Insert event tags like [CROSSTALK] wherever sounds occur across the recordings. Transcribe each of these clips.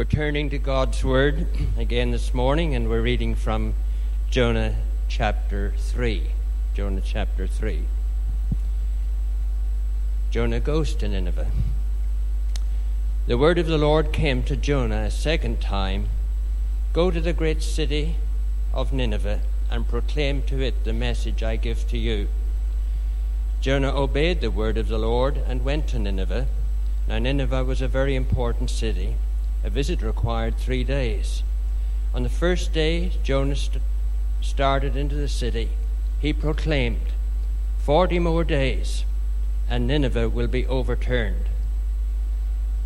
We're turning to God's Word again this morning, and we're reading from Jonah chapter 3. Jonah chapter 3. Jonah goes to Nineveh. The word of the Lord came to Jonah a second time Go to the great city of Nineveh and proclaim to it the message I give to you. Jonah obeyed the word of the Lord and went to Nineveh. Now, Nineveh was a very important city. A visit required three days. On the first day, Jonah st- started into the city. He proclaimed, Forty more days, and Nineveh will be overturned.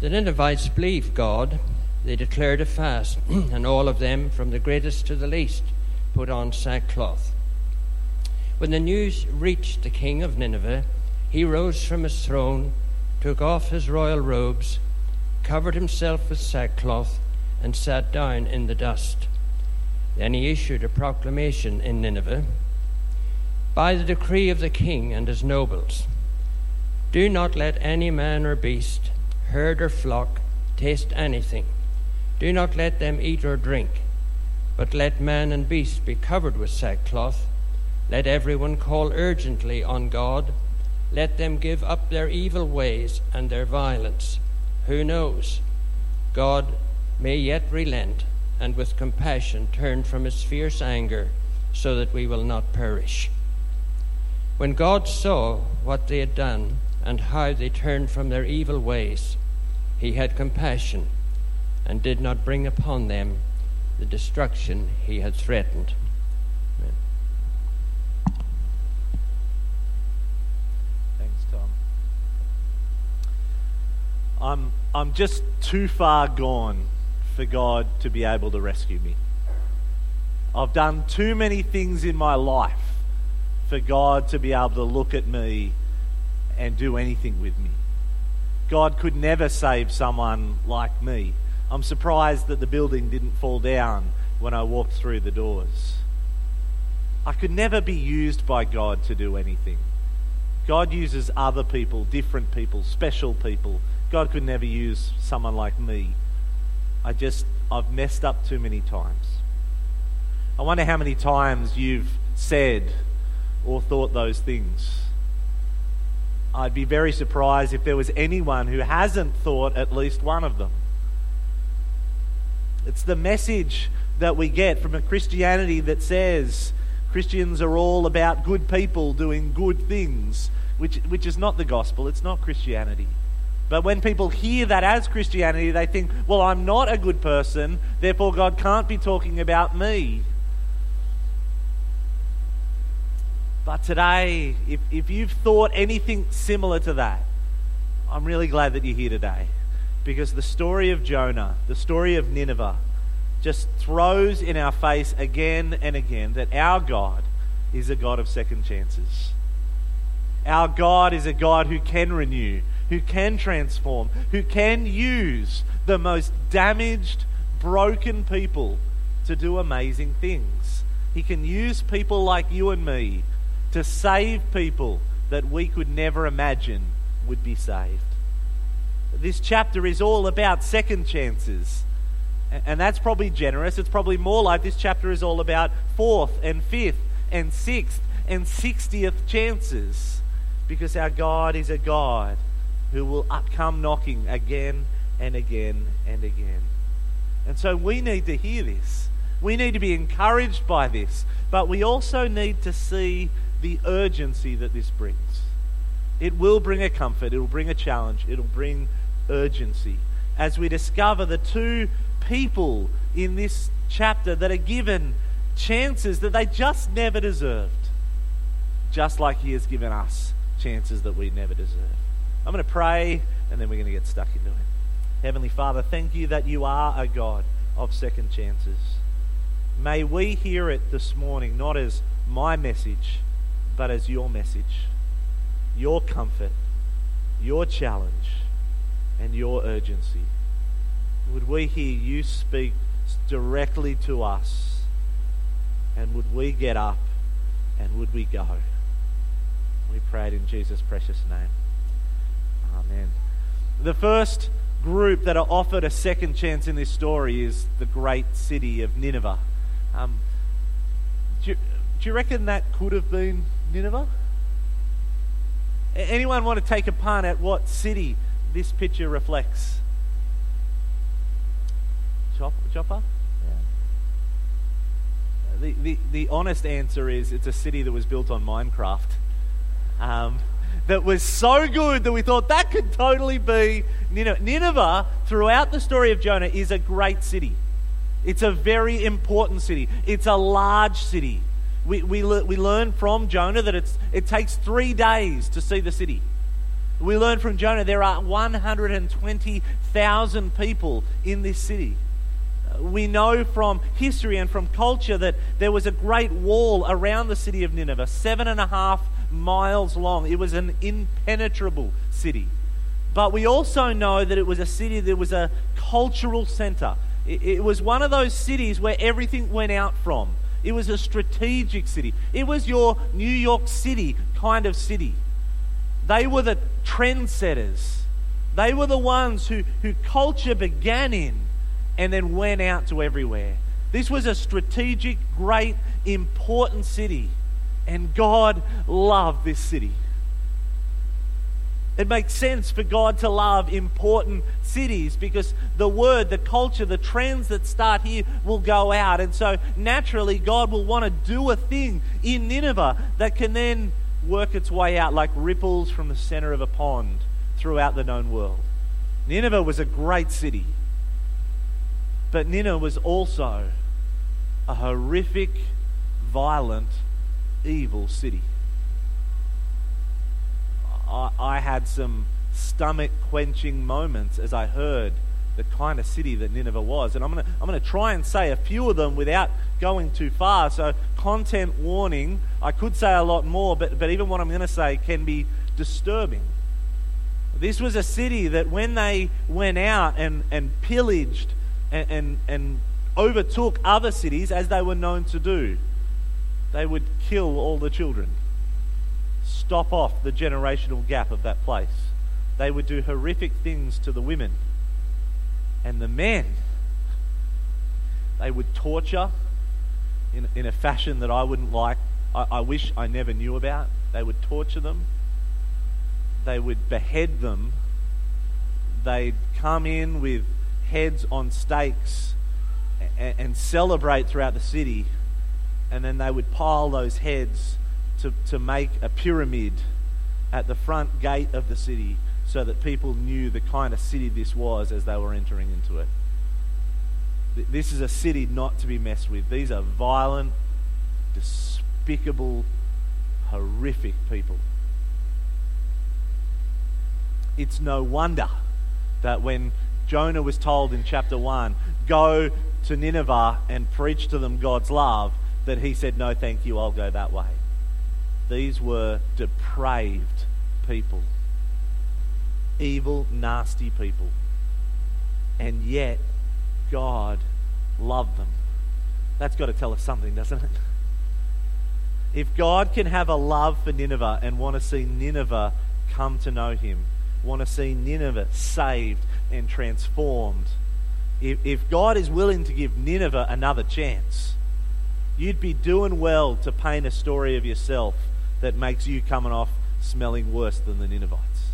The Ninevites believed God. They declared a fast, [CLEARS THROAT] and all of them, from the greatest to the least, put on sackcloth. When the news reached the king of Nineveh, he rose from his throne, took off his royal robes, covered himself with sackcloth, and sat down in the dust. Then he issued a proclamation in Nineveh By the decree of the king and his nobles, do not let any man or beast, herd or flock, taste anything. Do not let them eat or drink, but let man and beast be covered with sackcloth let everyone call urgently on God. Let them give up their evil ways and their violence. Who knows? God may yet relent and with compassion turn from his fierce anger so that we will not perish. When God saw what they had done and how they turned from their evil ways, he had compassion and did not bring upon them the destruction he had threatened. I'm, I'm just too far gone for God to be able to rescue me. I've done too many things in my life for God to be able to look at me and do anything with me. God could never save someone like me. I'm surprised that the building didn't fall down when I walked through the doors. I could never be used by God to do anything. God uses other people, different people, special people God could never use someone like me. I just, I've messed up too many times. I wonder how many times you've said or thought those things. I'd be very surprised if there was anyone who hasn't thought at least one of them. It's the message that we get from a Christianity that says Christians are all about good people doing good things, which, which is not the gospel, it's not Christianity. But when people hear that as Christianity, they think, well, I'm not a good person, therefore God can't be talking about me. But today, if, if you've thought anything similar to that, I'm really glad that you're here today. Because the story of Jonah, the story of Nineveh, just throws in our face again and again that our God is a God of second chances. Our God is a God who can renew, who can transform, who can use the most damaged, broken people to do amazing things. He can use people like you and me to save people that we could never imagine would be saved. This chapter is all about second chances. And that's probably generous. It's probably more like this chapter is all about fourth and fifth and sixth and sixtieth chances. Because our God is a God who will come knocking again and again and again. And so we need to hear this. We need to be encouraged by this, but we also need to see the urgency that this brings. It will bring a comfort, it will bring a challenge, it will bring urgency. As we discover the two people in this chapter that are given chances that they just never deserved, just like He has given us chances that we never deserved. I'm going to pray and then we're going to get stuck into it. Heavenly Father, thank you that you are a God of second chances. May we hear it this morning not as my message, but as your message, your comfort, your challenge, and your urgency. Would we hear you speak directly to us? And would we get up and would we go? We pray it in Jesus' precious name. Amen. The first group that are offered a second chance in this story is the great city of Nineveh. Um, do, you, do you reckon that could have been Nineveh? Anyone want to take a punt at what city this picture reflects? Chopper? Chopper? Yeah. The, the, the honest answer is it's a city that was built on Minecraft. Um, that was so good that we thought that could totally be Nineveh. Nineveh, throughout the story of Jonah, is a great city. It's a very important city. It's a large city. We, we, we learn from Jonah that it's, it takes three days to see the city. We learn from Jonah there are 120,000 people in this city. Uh, we know from history and from culture that there was a great wall around the city of Nineveh, seven and a half miles long. It was an impenetrable city. But we also know that it was a city that was a cultural center. It, was one of those cities where everything went out from. It was a strategic city. It was your New York City kind of city. They were the trendsetters. They were the ones who, who culture began in and then went out to everywhere. This was a strategic, great, important city. And God loved this city. It makes sense for God to love important cities because the word, the culture, the trends that start here will go out. And so naturally, God will want to do a thing in Nineveh that can then work its way out like ripples from the center of a pond throughout the known world. Nineveh was a great city, but Nineveh was also a horrific, violent, evil city. I, I had some stomach quenching moments as I heard the kind of city that Nineveh was. And I'm going to I'm to try and say a few of them without going too far. So, content warning, I could say a lot more, but, but even what I'm going to say can be disturbing. This was a city that when they went out and, and pillaged and, and, and overtook other cities, as they were known to do, they would kill all the children, stop off the generational gap of that place. They would do horrific things to the women. And the men, they would torture in, in a fashion that I wouldn't like. I, I wish I never knew about. They would torture them, they would behead them, they'd come in with heads on stakes and, and celebrate throughout the city and then they would pile those heads to, to make a pyramid at the front gate of the city so that people knew the kind of city this was as they were entering into it. This is a city not to be messed with. These are violent, despicable, horrific people. It's no wonder that when Jonah was told in chapter 1, go to Nineveh and preach to them God's love, that he said, No, thank you, I'll go that way. These were depraved people, evil, nasty people. And yet, God loved them. That's got to tell us something, doesn't it? If God can have a love for Nineveh and want to see Nineveh come to know him, want to see Nineveh saved and transformed, if, if God is willing to give Nineveh another chance, you'd be doing well to paint a story of yourself that makes you coming off smelling worse than the Ninevites.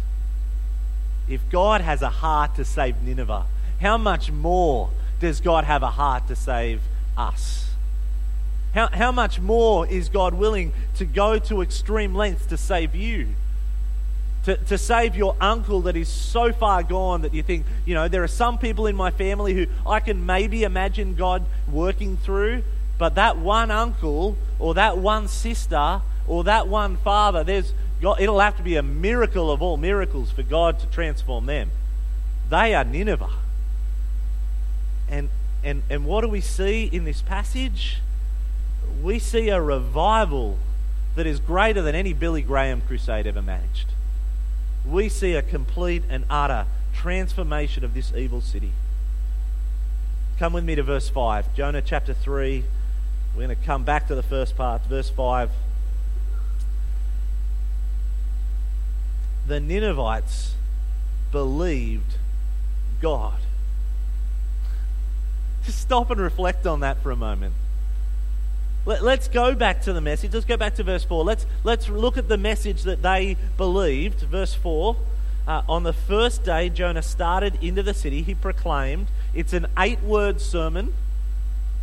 If God has a heart to save Nineveh, how much more does God have a heart to save us? How, how much more is God willing to go to extreme lengths to save you? To, to save your uncle that is so far gone that you think, you know, there are some people in my family who I can maybe imagine God working through, but that one uncle or that one sister or that one father, there's it'll have to be a miracle of all miracles for God to transform them. They are Nineveh. And, and, and what do we see in this passage? We see a revival that is greater than any Billy Graham crusade ever managed. We see a complete and utter transformation of this evil city. Come with me to verse 5. Jonah chapter 3, we're going to come back to the first part, verse 5. The Ninevites believed God. Just stop and reflect on that for a moment. Let, us go back to the message. Let's go back to verse 4. Let's, let's look at the message that they believed. Verse 4. Uh, on the first day, Jonah started into the city. He proclaimed. It's an eight word sermon.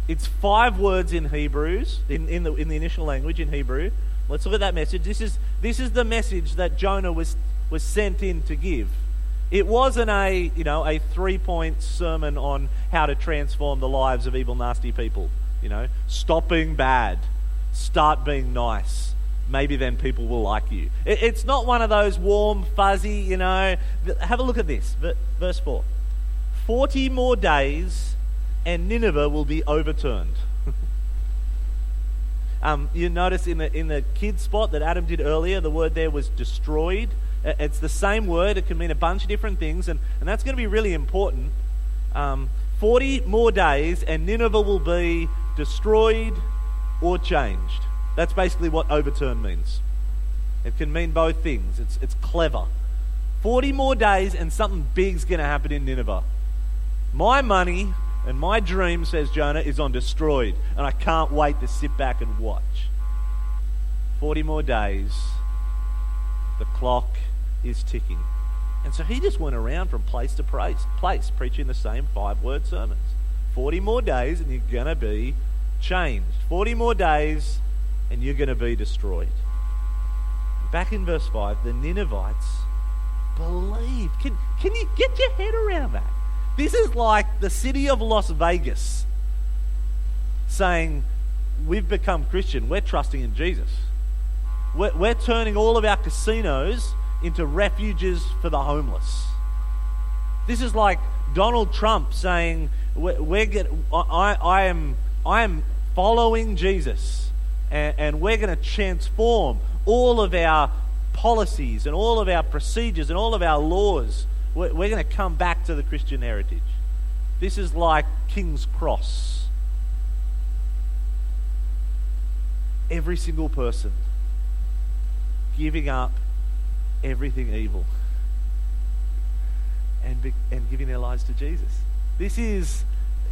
It's five words in Hebrews, in, in, the, in the initial language in Hebrew. Let's look at that message. This is, this is the message that Jonah was, was sent in to give. It wasn't a, you know, a three-point sermon on how to transform the lives of evil, nasty people. You know, stop being bad, start being nice. Maybe then people will like you. It, it's not one of those warm, fuzzy, you know. Have a look at this, verse 4. 40 more days and Nineveh will be overturned. [LAUGHS] um, you notice in the, in the kid spot that Adam did earlier, the word there was destroyed. It's the same word, it can mean a bunch of different things, and, and that's going to be really important. Um, 40 more days, and Nineveh will be destroyed or changed. That's basically what overturn means. It can mean both things. It's, it's clever. 40 more days, and something big's going to happen in Nineveh. My money and my dream, says Jonah, is on destroyed, and I can't wait to sit back and watch. 40 more days, the clock is ticking. And so he just went around from place to place, place preaching the same five word sermons. 40 more days, and you're going to be changed. 40 more days, and you're going to be destroyed. Back in verse 5, the Ninevites believed. Can, can you get your head around that? This is like the city of Las Vegas saying, We've become Christian, we're trusting in Jesus. We're, we're turning all of our casinos into refuges for the homeless. This is like Donald Trump saying, we're, we're get, I, I, am, I am following Jesus, and, and we're going to transform all of our policies and all of our procedures and all of our laws we're, we're going to come back to the Christian heritage. This is like King's Cross. Every single person giving up everything evil and, be, and giving their lives to Jesus. This is,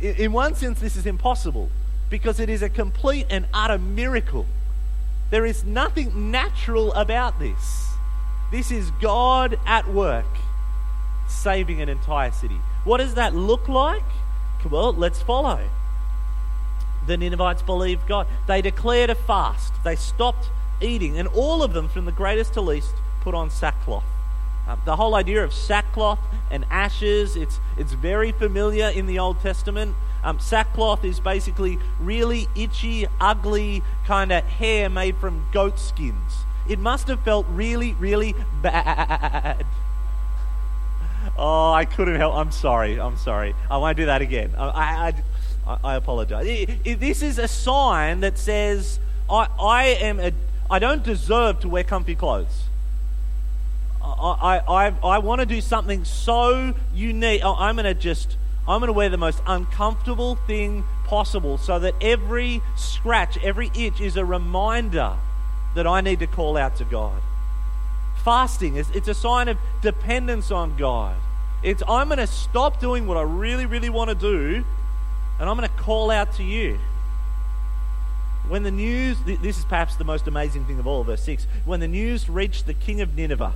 in one sense, this is impossible because it is a complete and utter miracle. There is nothing natural about this. This is God at work saving an entire city. What does that look like? Well, let's follow. The Ninevites believed God. They declared a fast. They stopped eating, and all of them, from the greatest to least, put on sackcloth. Uh, the whole idea of sackcloth and ashes, it's, it's very familiar in the Old Testament. Um, sackcloth is basically really itchy, ugly kind of hair made from goat skins. It must have felt really, really bad Oh, I couldn't help. I'm sorry. I'm sorry. I won't do that again. I, I, I apologize. this is a sign that says I, I am a, I don't deserve to wear comfy clothes. I, I, I, I want to do something so unique. I'm going to just, I'm going to wear the most uncomfortable thing possible so that every scratch, every itch is a reminder that I need to call out to God. Fasting is it's a sign of dependence on God. It's I'm going to stop doing what I really, really want to do, and I'm going to call out to you. When the news, this is perhaps the most amazing thing of all, verse 6. When the news reached the king of Nineveh,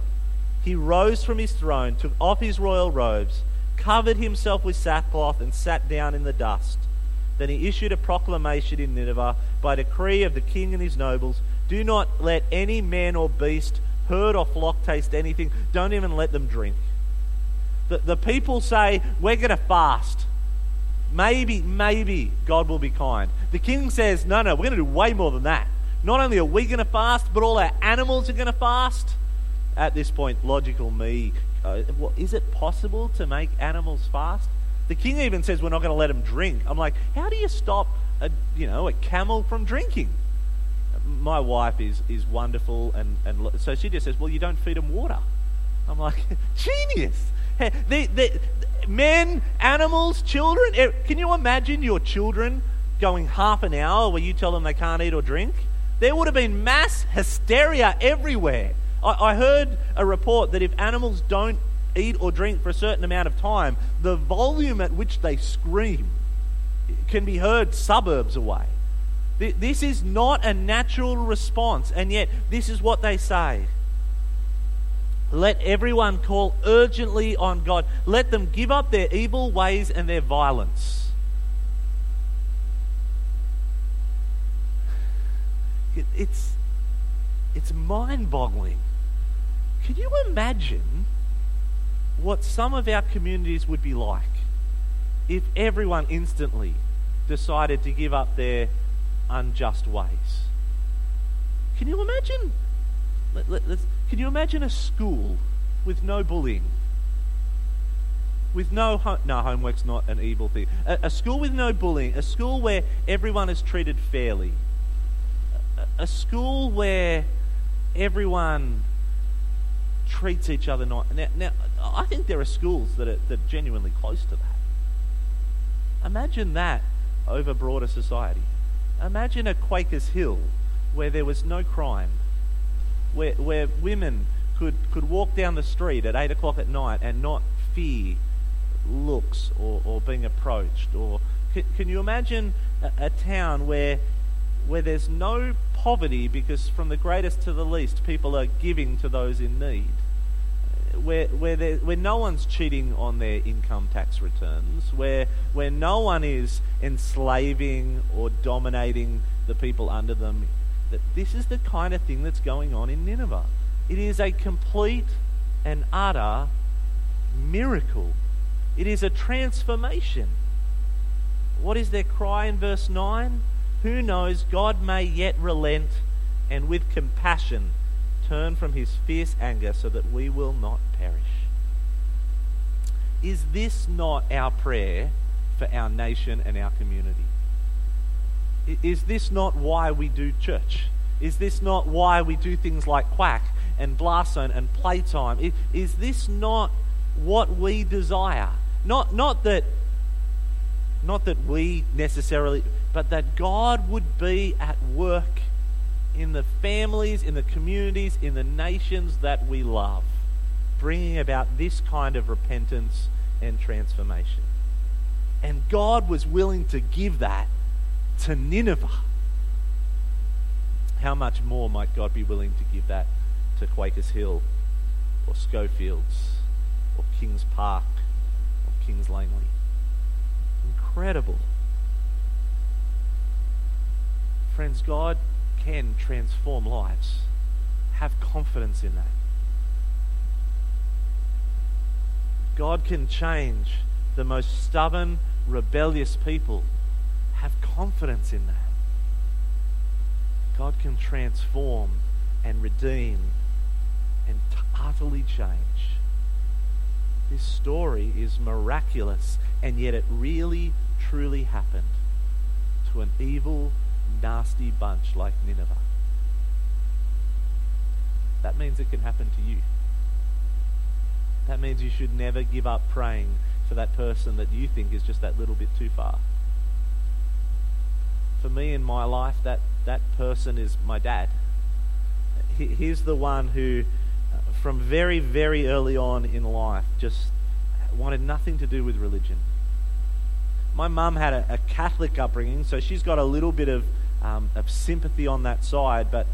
he rose from his throne, took off his royal robes, covered himself with sackcloth, and sat down in the dust. Then he issued a proclamation in Nineveh by decree of the king and his nobles Do not let any man or beast herd or flock taste anything. Don't even let them drink. The, the people say, We're going to fast. Maybe, maybe God will be kind. The king says, No, no, we're going to do way more than that. Not only are we going to fast, but all our animals are going to fast. At this point, logical me, uh, well, is it possible to make animals fast? The king even says we're not going to let them drink. I'm like, how do you stop a you know a camel from drinking? My wife is, is wonderful, and, and so she just says, Well, you don't feed them water. I'm like, [LAUGHS] Genius! men, animals, children. Can you imagine your children going half an hour where you tell them they can't eat or drink? There would have been mass hysteria everywhere. I, I heard a report that if animals don't eat or drink for a certain amount of time, the volume at which they scream can be heard suburbs away. This is not a natural response, and yet this is what they say. Let everyone call urgently on God. Let them give up their evil ways and their violence. It's, it's mind boggling. Can you imagine what some of our communities would be like if everyone instantly decided to give up their unjust ways? Can you imagine? Let, let, can you imagine a school with no bullying? With no no homework's not an evil thing. A, a, school with no bullying, a school where everyone is treated fairly, a, a school where everyone treats each other not. Now, now, I think there are schools that are, that are genuinely close to that. Imagine that over broader society. Imagine a Quakers Hill where there was no crime, where, where women could, could walk down the street at 8 o'clock at night and not fear looks or, or being approached. Or can, can you imagine a, a town where, where there's no poverty because from the greatest to the least, people are giving to those in need? Where, where, where no one's cheating on their income tax returns, where, where no one is enslaving or dominating the people under them. That this is the kind of thing that's going on in Nineveh. It is a complete and utter miracle. It is a transformation. What is their cry in verse 9? Who knows, God may yet relent and with compassion turn from his fierce anger so that we will not perish. Is this not our prayer for our nation and our community? Is this not why we do church? Is this not why we do things like quack and blast zone and playtime? Is this not what we desire? Not, not that not that we necessarily, but that God would be at work in the families, in the communities, in the nations that we love, bringing about this kind of repentance and transformation. And God was willing to give that to Nineveh. How much more might God be willing to give that to Quakers Hill or Schofields or Kings Park or Kings Langley? Incredible. Friends, God can transform lives. Have confidence in that. God can change the most stubborn, rebellious people. Have confidence in that. God can transform and redeem and utterly change. This story is miraculous, and yet it really, truly happened to an evil, nasty bunch like Nineveh. That means it can happen to you. That means you should never give up praying for that person that you think is just that little bit too far. For me in my life, that, that person is my dad. He, he's the one who, uh, from very, very early on in life, just wanted nothing to do with religion. My mum had a, a Catholic upbringing, so she's got a little bit of um, of sympathy on that side. But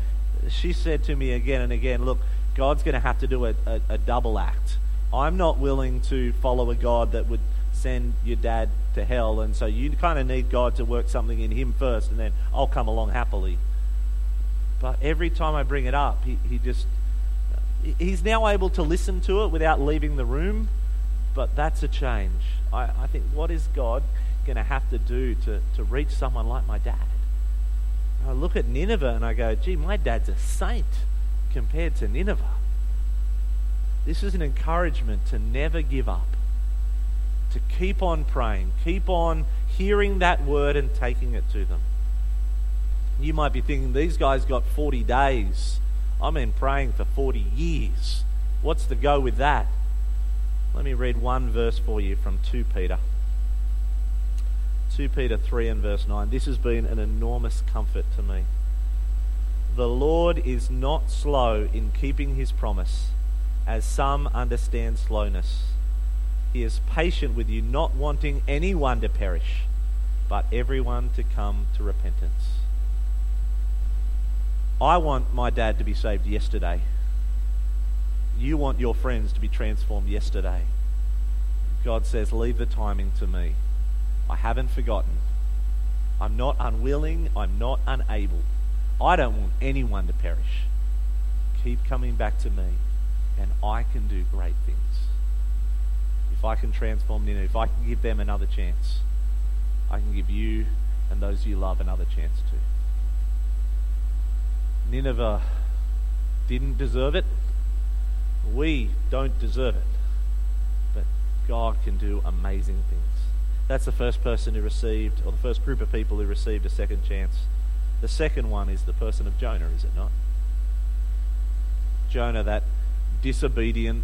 she said to me again and again, look, God's going to have to do a, a, a double act. I'm not willing to follow a God that would send your dad to hell, and so you kind of need God to work something in him first, and then I'll come along happily. But every time I bring it up, he, he just he's now able to listen to it without leaving the room, but that's a change. I, I think what is God going to have to do to, to reach someone like my dad? I look at Nineveh and I go, gee, my dad's a saint compared to Nineveh. This is an encouragement to never give up, to keep on praying, keep on hearing that word and taking it to them. You might be thinking, these guys got 40 days. I've been praying for 40 years. What's the go with that? Let me read one verse for you from 2 Peter. 2 Peter 3 and verse 9. This has been an enormous comfort to me. The Lord is not slow in keeping his promise, as some understand slowness. He is patient with you, not wanting anyone to perish, but everyone to come to repentance. I want my dad to be saved yesterday. You want your friends to be transformed yesterday. God says, Leave the timing to me. I haven't forgotten. I'm not unwilling. I'm not unable. I don't want anyone to perish. Keep coming back to me, and I can do great things. If I can transform Nineveh, if I can give them another chance, I can give you and those you love another chance too. Nineveh didn't deserve it. We don't deserve it. But God can do amazing things. That's the first person who received, or the first group of people who received a second chance. The second one is the person of Jonah, is it not? Jonah, that disobedient,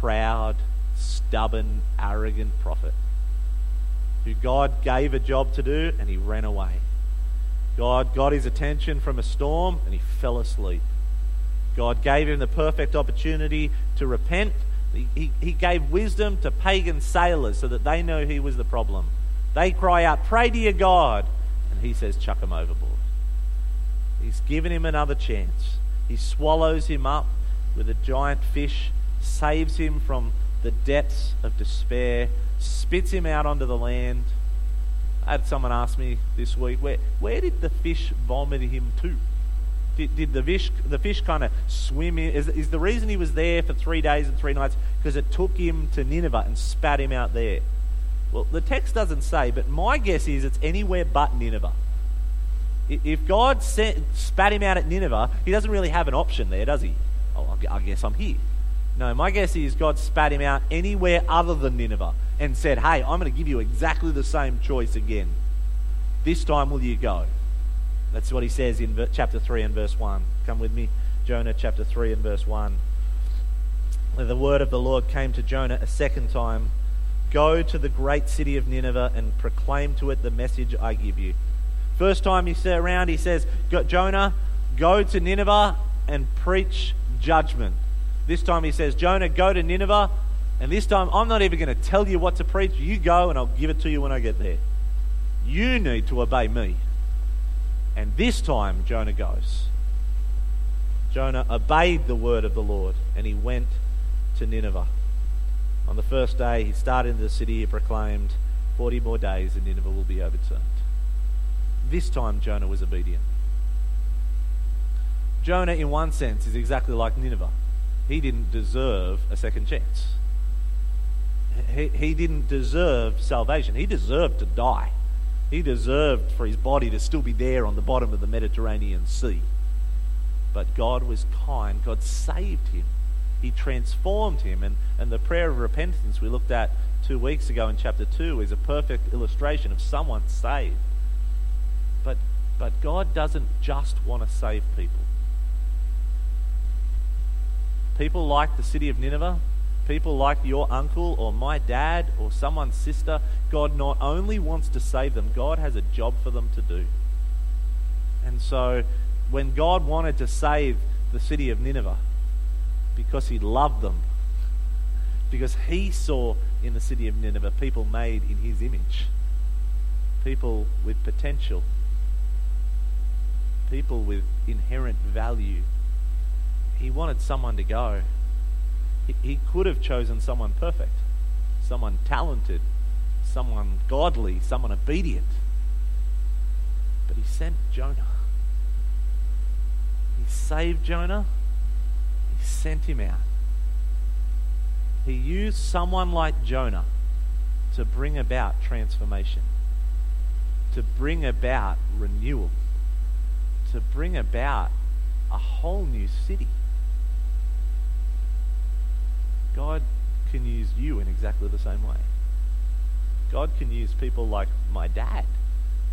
proud, stubborn, arrogant prophet who God gave a job to do and he ran away. God got his attention from a storm and he fell asleep. God gave him the perfect opportunity to repent. He, he, gave wisdom to pagan sailors so that they know he was the problem. They cry out, Pray to your God. And he says, Chuck him overboard. He's given him another chance. He swallows him up with a giant fish, saves him from the depths of despair, spits him out onto the land I had someone ask me this week, where, where did the fish vomit him to? Did, did the fish, the fish kind of swim in? Is, is the reason he was there for three days and three nights because it took him to Nineveh and spat him out there? Well, the text doesn't say, but my guess is it's anywhere but Nineveh. If God sent, spat him out at Nineveh, he doesn't really have an option there, does he? Oh, I guess I'm here. No, my guess is God spat him out anywhere other than Nineveh and said, Hey, I'm going to give you exactly the same choice again. This time will you go? That's what he says in chapter 3 and verse 1. Come with me, Jonah chapter 3 and verse 1. The word of the Lord came to Jonah a second time Go to the great city of Nineveh and proclaim to it the message I give you. First time he said around, he says, Jonah, go to Nineveh and preach judgment. This time he says, Jonah, go to Nineveh and this time, I'm not even going to tell you what to preach. You go and I'll give it to you when I get there. You need to obey me. And this time, Jonah goes. Jonah obeyed the word of the Lord and he went to Nineveh. On the first day, he started in the city. He proclaimed, 40 more days and Nineveh will be overturned. This time, Jonah was obedient. Jonah, in one sense, is exactly like Nineveh. He didn't deserve a second chance he, he didn't deserve salvation. He deserved to die. He deserved for his body to still be there on the bottom of the Mediterranean Sea. But God was kind. God saved him. He transformed him. And, and the prayer of repentance we looked at two weeks ago in chapter 2 is a perfect illustration of someone saved. But, but God doesn't just want to save people. People like the city of Nineveh, people like your uncle or my dad or someone's sister, God not only wants to save them, God has a job for them to do. And so when God wanted to save the city of Nineveh, because he loved them, because he saw in the city of Nineveh people made in his image, people with potential, people with inherent value. He wanted someone to go he, could have chosen someone perfect, someone talented, someone godly, someone obedient. But he sent Jonah. He saved Jonah. He sent him out. He used someone like Jonah to bring about transformation, to bring about renewal, to bring about a whole new city. God can use you in exactly the same way. God can use people like my dad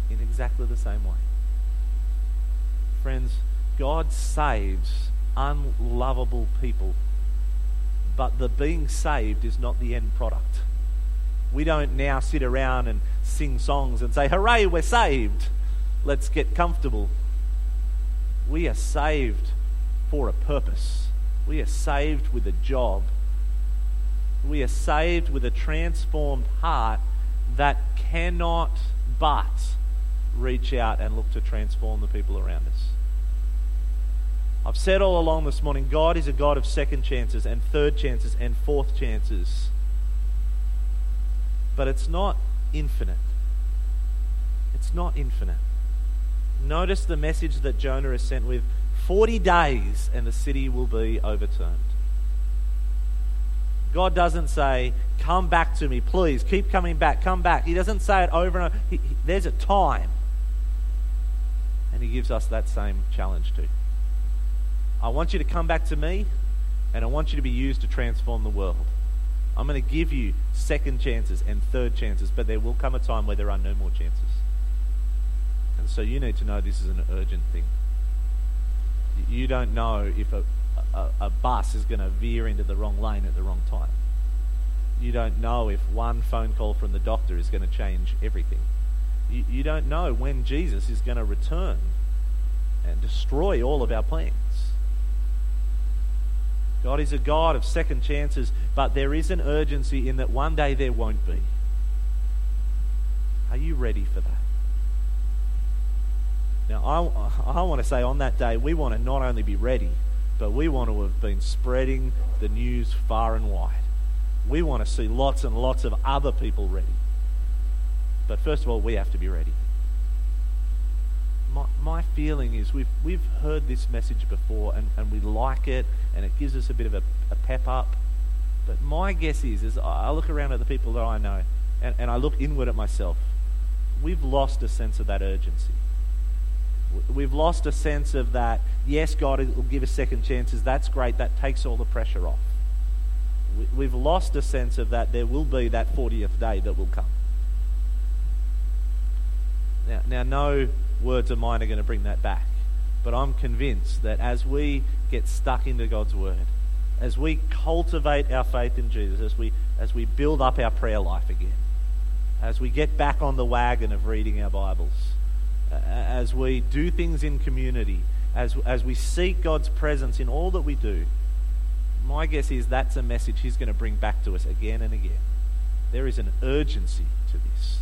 in exactly the same way. Friends, God saves unlovable people, but the being saved is not the end product. We don't now sit around and sing songs and say, Hooray, we're saved. Let's get comfortable. We are saved for a purpose We are saved with a job. We are saved with a transformed heart that cannot but reach out and look to transform the people around us. I've said all along this morning God is a God of second chances and third chances and fourth chances. But it's not infinite. It's not infinite. Notice the message that Jonah is sent with 40 days and the city will be overturned. God doesn't say, Come back to me, please. Keep coming back. Come back. He doesn't say it over and over. He, he, there's a time. And He gives us that same challenge too. I want you to come back to me, and I want you to be used to transform the world. I'm going to give you second chances and third chances, but there will come a time where there are no more chances. And so you need to know this is an urgent thing. You don't know if a, a, a bus is going to veer into the wrong lane at the wrong time. You don't know if one phone call from the doctor is going to change everything. You, you don't know when Jesus is going to return and destroy all of our plans. God is a God of second chances, but there is an urgency in that one day there won't be. Are you ready for that? Now, I, I want to say on that day, we want to not only be ready, but we want to have been spreading the news far and wide. We want to see lots and lots of other people ready. But first of all, we have to be ready. My, my feeling is we've, we've heard this message before and, and we like it and it gives us a bit of a, a pep up. But my guess is, is I look around at the people that I know and, and I look inward at myself. We've lost a sense of that urgency. We've lost a sense of that, yes, God will give us second chances. That's great. That takes all the pressure off. We've lost a sense of that there will be that 40th day that will come. Now, now no words of mine are going to bring that back. But I'm convinced that as we get stuck into God's Word, as we cultivate our faith in Jesus, as we, as we build up our prayer life again, as we get back on the wagon of reading our Bibles, as we do things in community, as, as we seek God's presence in all that we do, my guess is that's a message He's going to bring back to us again and again. There is an urgency to this.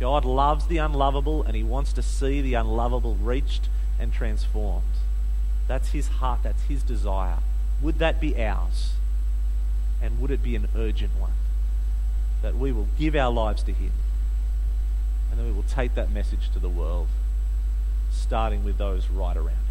God loves the unlovable and He wants to see the unlovable reached and transformed. That's His heart, that's His desire. Would that be ours? And would it be an urgent one? That we will give our lives to Him and then we will take that message to the world, starting with those right around.